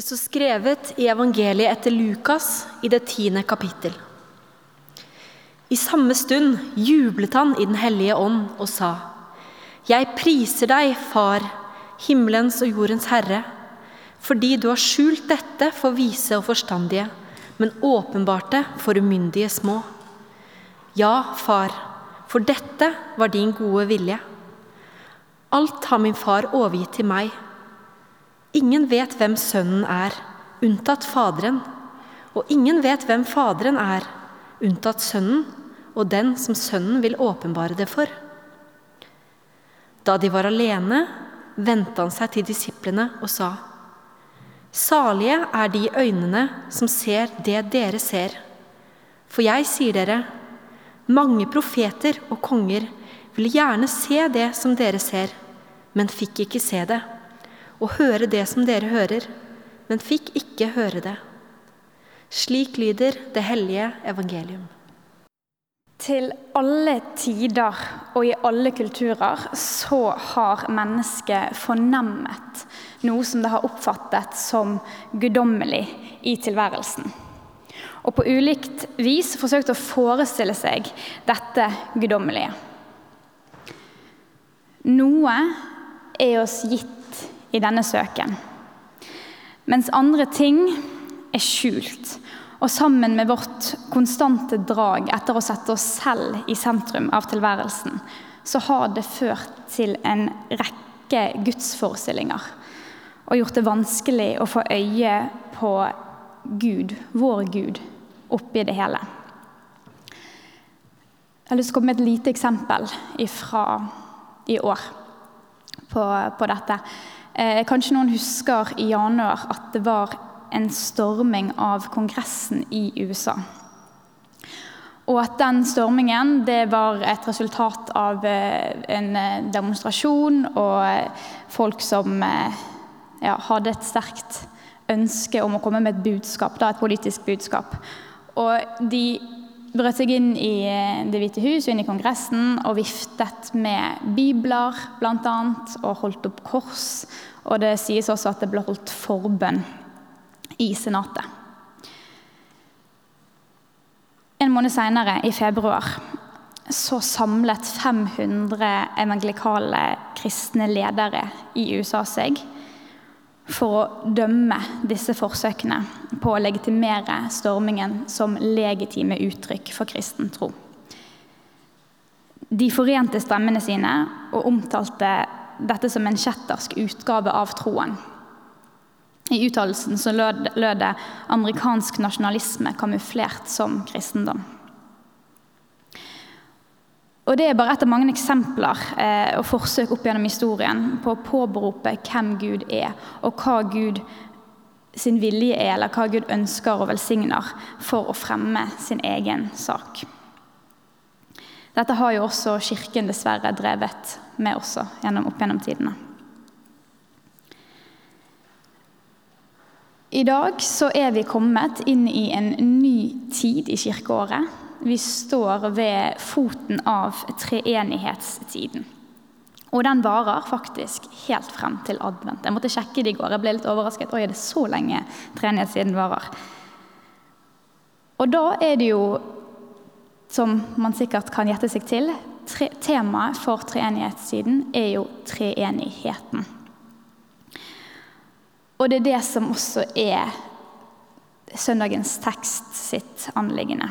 Det står skrevet i evangeliet etter Lukas i det tiende kapittel. I samme stund jublet han i Den hellige ånd og sa:" Jeg priser deg, Far, himmelens og jordens Herre, fordi du har skjult dette for vise og forstandige, men åpenbart det for umyndige små. Ja, Far, for dette var din gode vilje. Alt har min far overgitt til meg. Ingen vet hvem Sønnen er, unntatt Faderen, og ingen vet hvem Faderen er, unntatt Sønnen og den som Sønnen vil åpenbare det for. Da de var alene, vendte han seg til disiplene og sa:" Salige er de øynene som ser det dere ser. For jeg sier dere, mange profeter og konger ville gjerne se det som dere ser, men fikk ikke se det, og høre det som dere hører, men fikk ikke høre det. Slik lyder det hellige evangelium. Til alle tider og i alle kulturer så har mennesket fornemmet noe som det har oppfattet som guddommelig i tilværelsen. Og på ulikt vis forsøkt å forestille seg dette guddommelige. Noe er oss gitt i denne søken, mens andre ting er skjult og sammen med vårt konstante drag etter å sette oss selv i sentrum av tilværelsen, så har det ført til en rekke gudsforestillinger og gjort det vanskelig å få øye på Gud, vår Gud, oppi det hele. Jeg har lyst til å komme med et lite eksempel fra i år på, på dette. Eh, kanskje noen husker i januar at det var en storming av Kongressen i USA. Og at den stormingen var et resultat av eh, en eh, demonstrasjon og eh, folk som ja, hadde et sterkt ønske om å komme med et budskap, da, et politisk budskap. Og de brøt seg inn i Det hvite hus og inn i Kongressen og viftet med bibler, bl.a., og holdt opp kors. Og det sies også at det ble holdt forbønn i Senatet. En måned seinere, i februar, så samlet 500 evangelikale kristne ledere i USA seg for å dømme disse forsøkene på å legitimere stormingen som legitime uttrykk for kristen tro. De forente stemmene sine og omtalte dette som en kjettersk utgave av troen. I uttalelsen lød, lød det 'amerikansk nasjonalisme kamuflert som kristendom'. Og Det er bare et av mange eksempler eh, og forsøk opp gjennom historien på å påberope hvem Gud er, og hva Gud sin vilje er, eller hva Gud ønsker og velsigner for å fremme sin egen sak. Dette har jo også Kirken dessverre drevet med også gjennom, opp gjennom tidene. I dag så er vi kommet inn i en ny tid i kirkeåret. Vi står ved foten av treenighetstiden. Og den varer faktisk helt frem til advent. Jeg måtte sjekke det i går. Jeg ble litt overrasket. Oi, er det så lenge treenighetstiden varer? Og da er det jo, som man sikkert kan gjette seg til, temaet for treenighetstiden er jo treenigheten. Og det er det som også er søndagens tekst sitt anliggende.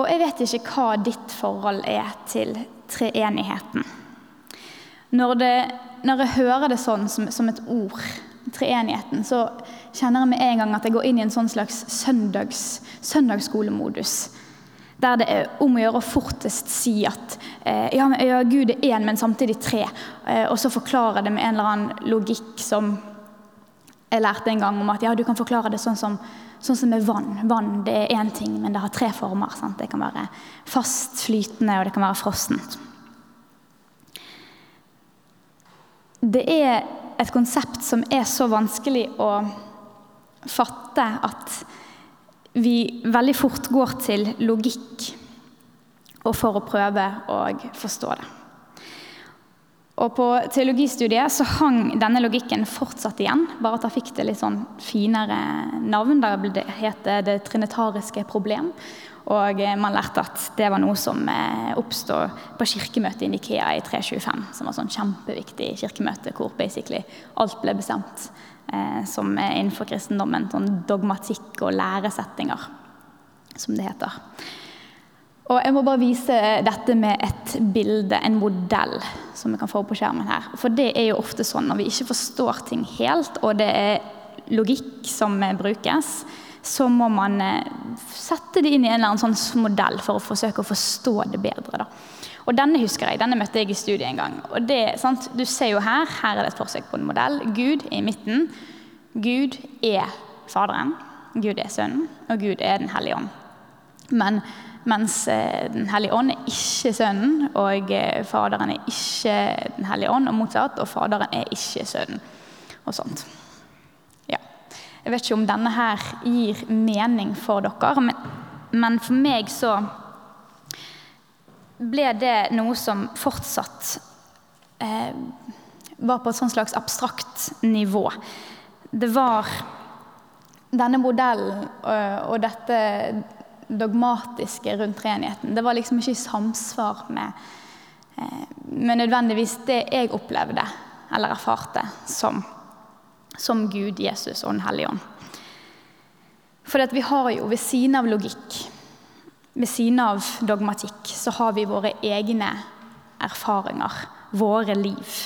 Og jeg vet ikke hva ditt forhold er til treenigheten. Når, det, når jeg hører det sånn som, som, et ord, treenigheten, så kjenner jeg med en gang at jeg går inn i en sånn slags søndags, søndagsskolemodus. Der det er om å gjøre å fortest si at eh, ja, ja, Gud er én, men samtidig tre. Eh, og så forklare det med en eller annen logikk som jeg lærte en gang om at ja, du kan forklare det sånn som, sånn som med vann. Vann det er én ting, men det har tre former. Sant? Det kan være fast flytende, og det kan være frossent. Det er et konsept som er så vanskelig å fatte at vi veldig fort går til logikk og for å prøve å forstå det. Og på teologistudiet så hang denne logikken fortsatt igjen, bare at da fikk det litt sånn finere navn. Der det het det trinitariske problem. Og eh, man lærte at det var noe som eh, oppstod på kirkemøtet i Nikea i 325. Som var sånn kjempeviktig kirkemøte hvor basically alt ble bestemt eh, som innenfor kristendommen. Sånn dogmatikk og læresettinger, som det heter. Og Jeg må bare vise dette med et bilde, en modell, som vi kan få på skjermen her. For det er jo ofte sånn når vi ikke forstår ting helt, og det er logikk som brukes, så må man eh, sette det inn i en eller annen sånn modell for å forsøke å forstå det bedre. da. Og Denne husker jeg, denne møtte jeg i studiet en gang. og det, sant? Du ser jo her, her er det et forsøk på en modell. Gud er i midten. Gud er Faderen, Gud er Sønnen, og Gud er Den hellige ånd. Men mens eh, Den hellige ånd er ikke Sønnen, og eh, Faderen er ikke Den hellige ånd, og motsatt. Og Faderen er ikke Sønnen. Og sånt. Ja. Jeg vet ikke om denne her gir mening for dere, men, men for meg så ble det noe som fortsatt eh, var på et sånt slags abstrakt nivå. Det var denne modellen og, eh, og dette dogmatiske rundt treenigheten. Det var liksom ikke i samsvar med, eh, med nødvendigvis det jeg opplevde eller erfarte som, som Gud, Jesus og Den hellige ånd. For vi har jo ved siden av logikk, ved siden av dogmatikk, så har vi våre egne erfaringer, våre liv,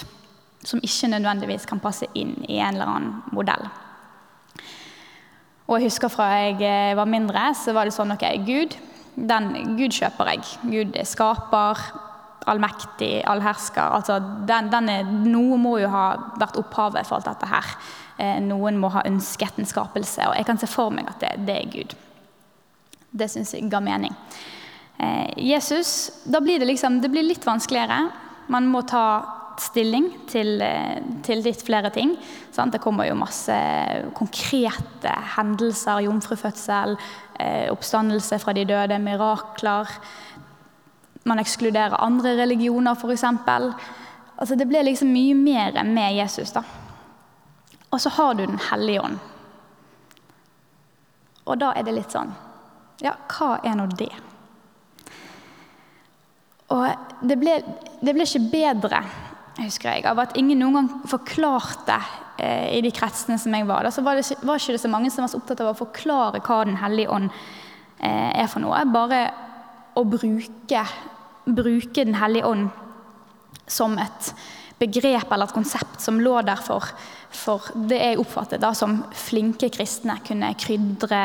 som ikke nødvendigvis kan passe inn i en eller annen modell. Og jeg husker fra jeg eh, var mindre, så var det sånn ok, Gud, den, Gud kjøper jeg. Gud er skaper, allmektig, allhersker. altså den, den er, Noe må jo ha vært opphavet for alt dette her. Eh, noen må ha ønsket en skapelse, og jeg kan se for meg at det, det er Gud. Det syns jeg ga mening. Eh, Jesus, da blir det liksom, det blir litt vanskeligere. Man må ta stilling til, eh, til litt flere ting. Sant? Det kommer jo masse konkrete hendelser. Jomfrufødsel, eh, oppstandelse fra de døde, mirakler. Man ekskluderer andre religioner, f.eks. Altså, det ble liksom mye mer med Jesus. da. Og så har du Den hellige ånd. Og da er det litt sånn Ja, hva er nå det? Og det ble, det ble ikke bedre husker jeg, av at ingen noen gang forklarte eh, i de kretsene som jeg var. Da så var det, var ikke det så mange som var så opptatt av å forklare hva Den hellige ånd eh, er for noe. Bare å bruke, bruke Den hellige ånd som et begrep eller et konsept som lå der for, for det jeg oppfattet da som flinke kristne kunne krydre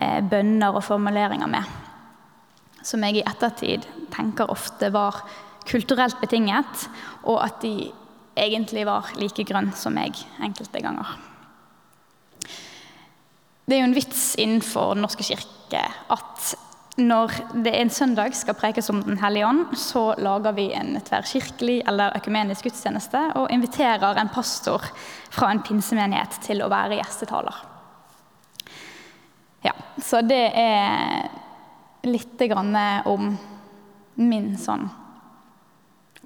eh, bønner og formuleringer med. Som jeg i ettertid tenker ofte var kulturelt betinget, og at de egentlig var like grønn som meg enkelte ganger. Det er jo en vits innenfor Den norske kirke at når det en søndag skal prekes om Den hellige ånd, så lager vi en tverrkirkelig eller økumenisk gudstjeneste og inviterer en pastor fra en pinsemenighet til å være gjestetaler. Ja, så det er litt om min sånn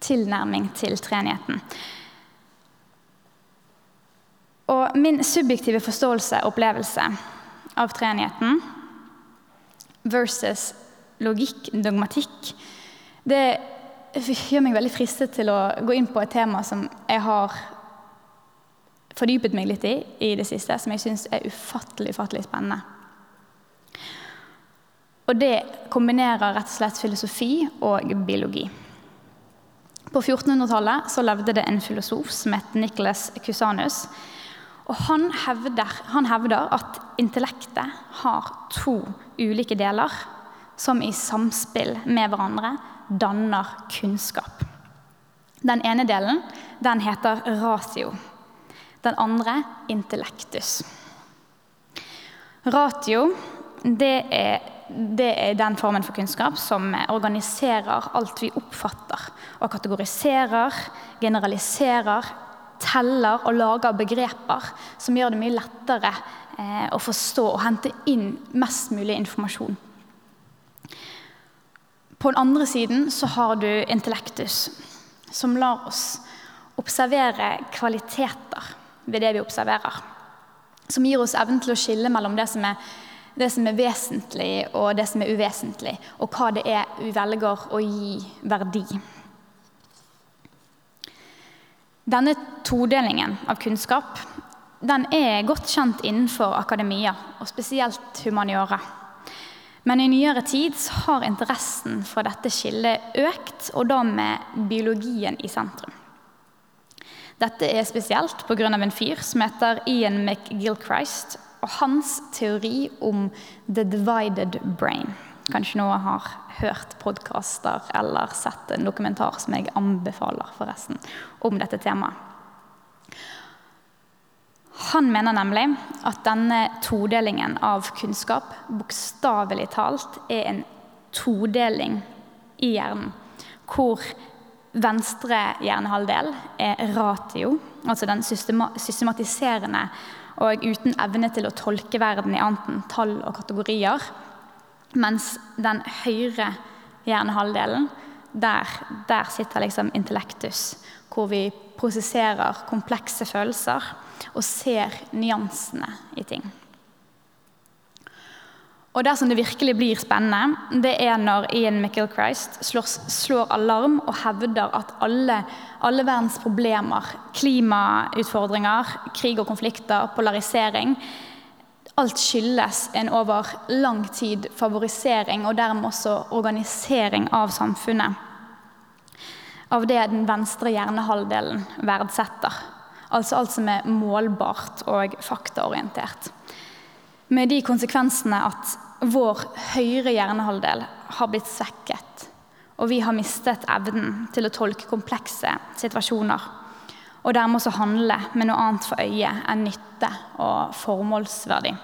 tilnærming til treenigheten. Og min subjektive forståelse og opplevelse av treenigheten versus logikk, dogmatikk, det gjør meg veldig fristet til å gå inn på et tema som jeg har fordypet meg litt i i det siste, som jeg syns er ufattelig, ufattelig spennende. Og det kombinerer rett og slett filosofi og biologi. På 1400-tallet så levde det en filosof som het Nicholas Cusanus. Og han hevder, han hevder at intellektet har to ulike deler som i samspill med hverandre danner kunnskap. Den ene delen den heter ratio. Den andre intellektus. Ratio det er det er den formen for kunnskap som organiserer alt vi oppfatter. Og kategoriserer, generaliserer, teller og lager begreper som gjør det mye lettere eh, å forstå og hente inn mest mulig informasjon. På den andre siden så har du intellektus, som lar oss observere kvaliteter ved det vi observerer. Som gir oss evnen til å skille mellom det som, er, det som er vesentlig og det som er uvesentlig, og hva det er vi velger å gi verdi. Denne todelingen av kunnskap den er godt kjent innenfor akademia, og spesielt humaniora. Men i nyere tid har interessen for dette skillet økt, og da med biologien i sentrum. Dette er spesielt pga. en fyr som heter Ian McGilchrist, og hans teori om the divided brain. Kanskje noen har hørt podkaster eller sett en dokumentar som jeg anbefaler forresten, om dette temaet. Han mener nemlig at denne todelingen av kunnskap bokstavelig talt er en todeling i hjernen, hvor venstre hjernehalvdel er ratio, altså den systematiserende og uten evne til å tolke verden i annet enn tall og kategorier, mens den høyre hjernehalvdelen, der, der sitter liksom intellektus, hvor vi prosesserer komplekse følelser og ser nyansene i ting. Og Det som det virkelig blir spennende, det er når Ian McIlchrist slår, slår alarm og hevder at alle, alle, verdens problemer, klimautfordringer, krig og konflikter, polarisering Alt skyldes en over lang tid favorisering og dermed også organisering av samfunnet. Av det den venstre hjernehalvdelen verdsetter. Altså alt som er målbart og faktaorientert. Med de konsekvensene at vår høyre hjernehalvdel har blitt svekket. Og vi har mistet evnen til å tolke komplekse situasjoner. Og dermed også handle med noe annet for øyet enn nytte og formålsverdi.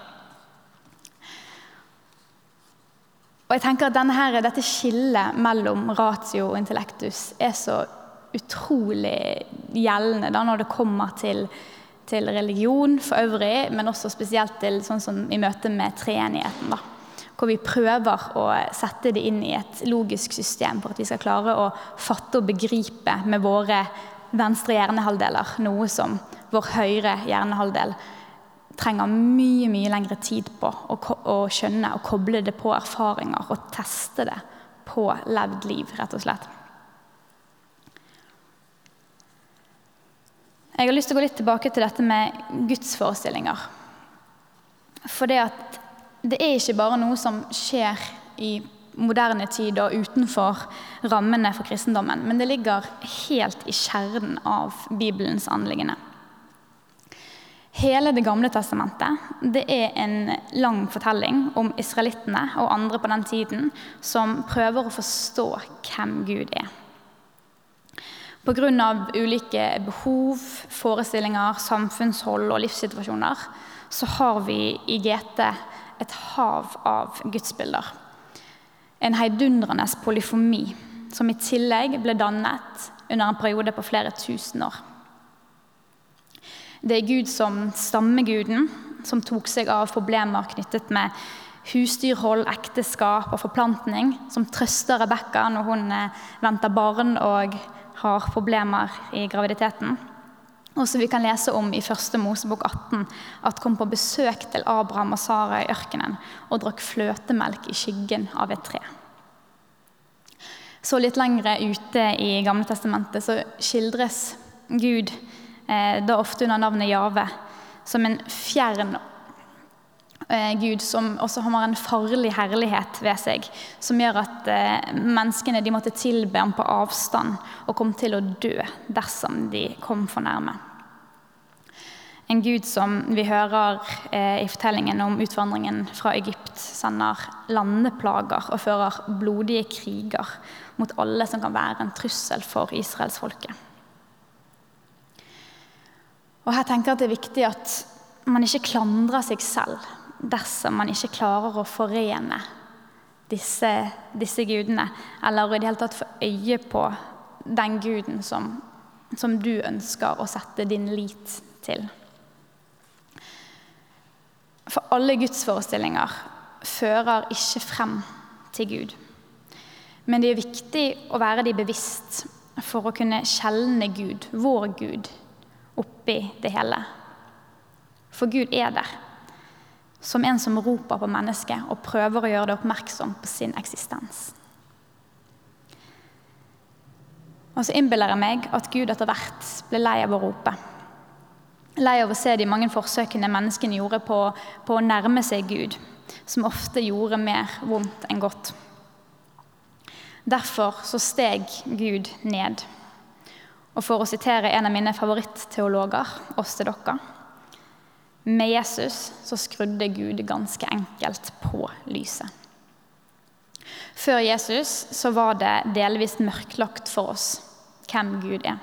Og jeg tenker at denne, Dette skillet mellom ratio og intellektus er så utrolig gjeldende da, når det kommer til, til, religion for øvrig, men også spesielt til sånn som i møte med treenigheten. da, Hvor vi prøver å sette det inn i et logisk system for at vi skal klare å fatte og begripe med våre venstre hjernehalvdeler noe som vår høyre hjernehalvdel trenger mye mye lengre tid på å, å skjønne og koble det på erfaringer og teste det på levd liv, rett og slett. Jeg har lyst til å gå litt tilbake til dette med gudsforestillinger. For det, det er ikke bare noe som skjer i moderne tid og utenfor rammene for kristendommen, men det ligger helt i kjernen av Bibelens anliggende. Hele Det gamle testamentet det er en lang fortelling om israelittene og andre på den tiden som prøver å forstå hvem Gud er. Pga. ulike behov, forestillinger, samfunnshold og livssituasjoner så har vi i GT et hav av gudsbilder. En heidundrende polyfomi som i tillegg ble dannet under en periode på flere tusen år. Det er Gud som stammeguden, som tok seg av problemer knyttet med husdyrhold, ekteskap og forplantning, som trøster Rebekka når hun eh, venter barn og har problemer i graviditeten. Og som vi kan lese om i 1. Mosebok 18, at kom på besøk til Abraham og Sara i ørkenen og drakk fløtemelk i skyggen av et tre. Så litt lengre ute i Gamle Testamentet så skildres Gud, eh, da ofte under navnet Jave, som en fjern Gud som også har en farlig herlighet ved seg, som gjør at eh, menneskene de måtte tilbe ham på avstand og kom til å dø dersom de kom for nærme. En gud som vi hører eh, i fortellingen om utvandringen fra Egypt, sender landeplager og fører blodige kriger mot alle som kan være en trussel for israelsfolket. Og her tenker jeg at Det er viktig at man ikke klandrer seg selv dersom man ikke klarer å forene disse, disse gudene, eller i det hele tatt få øye på den guden som, som du ønsker å sette din lit til. For alle gudsforestillinger fører ikke frem til Gud. Men det er viktig å være de bevisst for å kunne skjelne Gud, vår Gud, oppi det hele. For Gud er der, som en som roper på mennesket og prøver å gjøre det oppmerksom på sin eksistens. Og så innbiller jeg meg at Gud etter hvert ble lei av å rope. Lei av å se de mange forsøkene menneskene gjorde på, på å nærme seg Gud, som ofte gjorde mer vondt enn godt. Derfor så steg Gud ned. Og for å sitere en av mine favorittteologer, Åste Dokka Med Jesus så skrudde Gud ganske enkelt på lyset. Før Jesus så var det delvis mørklagt for oss hvem Gud er.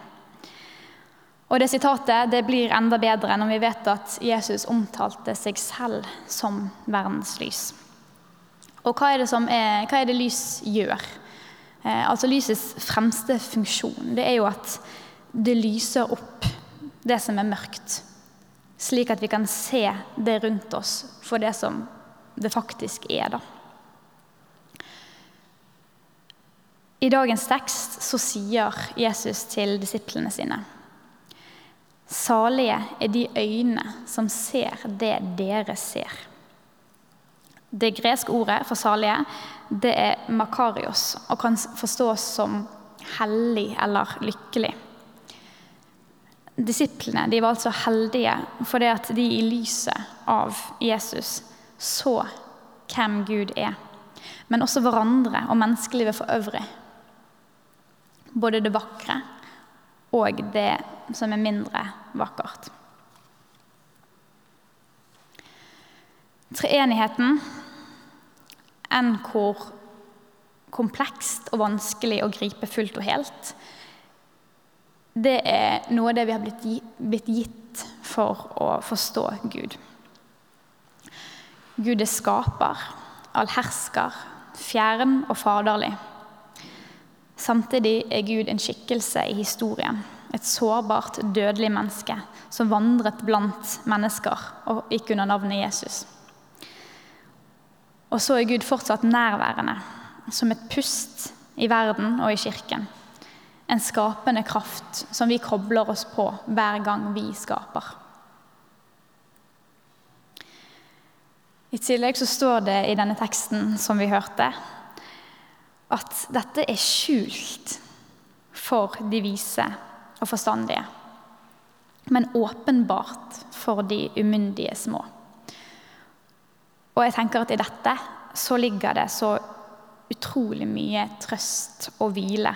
Og det Sitatet det blir enda bedre når vi vet at Jesus omtalte seg selv som verdens lys. Og hva er det, er, hva er det lys gjør? Eh, altså Lysets fremste funksjon det er jo at det lyser opp det som er mørkt, slik at vi kan se det rundt oss for det som det faktisk er. da. I dagens tekst så sier Jesus til disiplene sine Salige er de øyne som ser det dere ser. Det greske ordet for salige det er makarios og kan forstås som hellig eller lykkelig. Disiplene de var altså heldige fordi at de i lyset av Jesus så hvem Gud er, men også hverandre og menneskelivet for øvrig både det vakre og det som er mindre vakkert. Treenigheten, enn hvor komplekst og vanskelig å gripe fullt og helt, det er noe av det vi har blitt gitt for å forstå Gud. Gud er skaper, allhersker, fjern og faderlig. Samtidig er Gud en skikkelse i historien. Et sårbart, dødelig menneske som vandret blant mennesker og gikk under navnet Jesus. Og så er Gud fortsatt nærværende, som et pust i verden og i kirken. En skapende kraft som vi kobler oss på hver gang vi skaper. I tillegg så står det i denne teksten som vi hørte, at dette er skjult for de vise og forstandige, men åpenbart for de umyndige små. Og jeg tenker at i dette så ligger det så utrolig mye trøst og hvile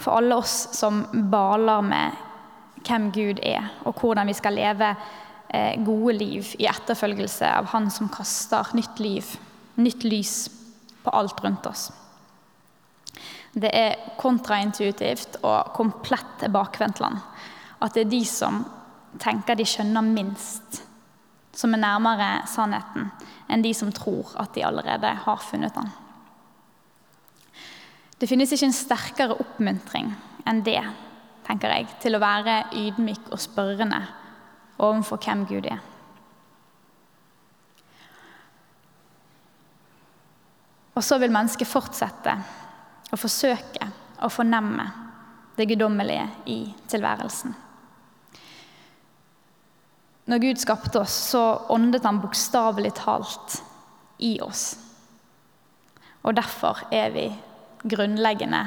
for alle oss som baler med hvem Gud er, og hvordan vi skal leve eh, gode liv i etterfølgelse av Han som kaster nytt liv, nytt lys på alt rundt oss. Det er kontraintuitivt og komplett bakvendtland At det er de som tenker de skjønner minst, som er nærmere sannheten, enn de som tror at de allerede har funnet den. Det finnes ikke en sterkere oppmuntring enn det, tenker jeg, til å være ydmyk og spørrende overfor hvem Gud er. Og så vil mennesket fortsette å forsøke å fornemme det guddommelige i tilværelsen. Når Gud skapte oss, så åndet han bokstavelig talt i oss. Og derfor er vi grunnleggende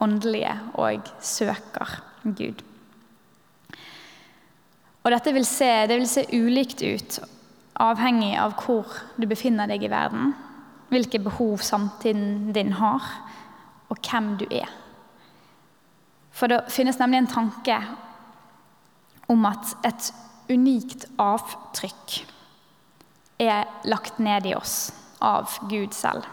åndelige og søker Gud. Og dette vil se, det vil se ulikt ut, avhengig av hvor du befinner deg i verden, hvilke behov samtiden din har, og hvem du er. For det finnes nemlig en tanke om at et unikt avtrykk er lagt ned i oss av Gud selv.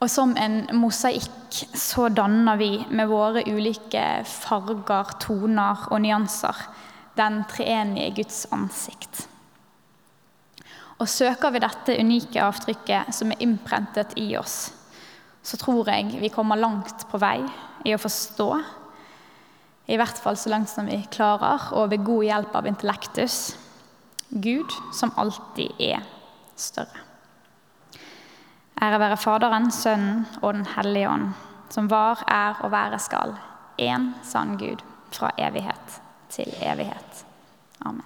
Og som en mosaikk så danner vi med våre ulike farger, toner og nyanser den treenige Guds ansikt. Og søker vi dette unike avtrykket som er innprentet i oss, så tror jeg vi kommer langt på vei i å forstå. I hvert fall så langt som vi klarer, og ved god hjelp av intellektus. Gud som alltid er større. Ære være Faderen, Sønnen og Den hellige ånd, som var, er og være skal. Én sann Gud, fra evighet til evighet. Amen.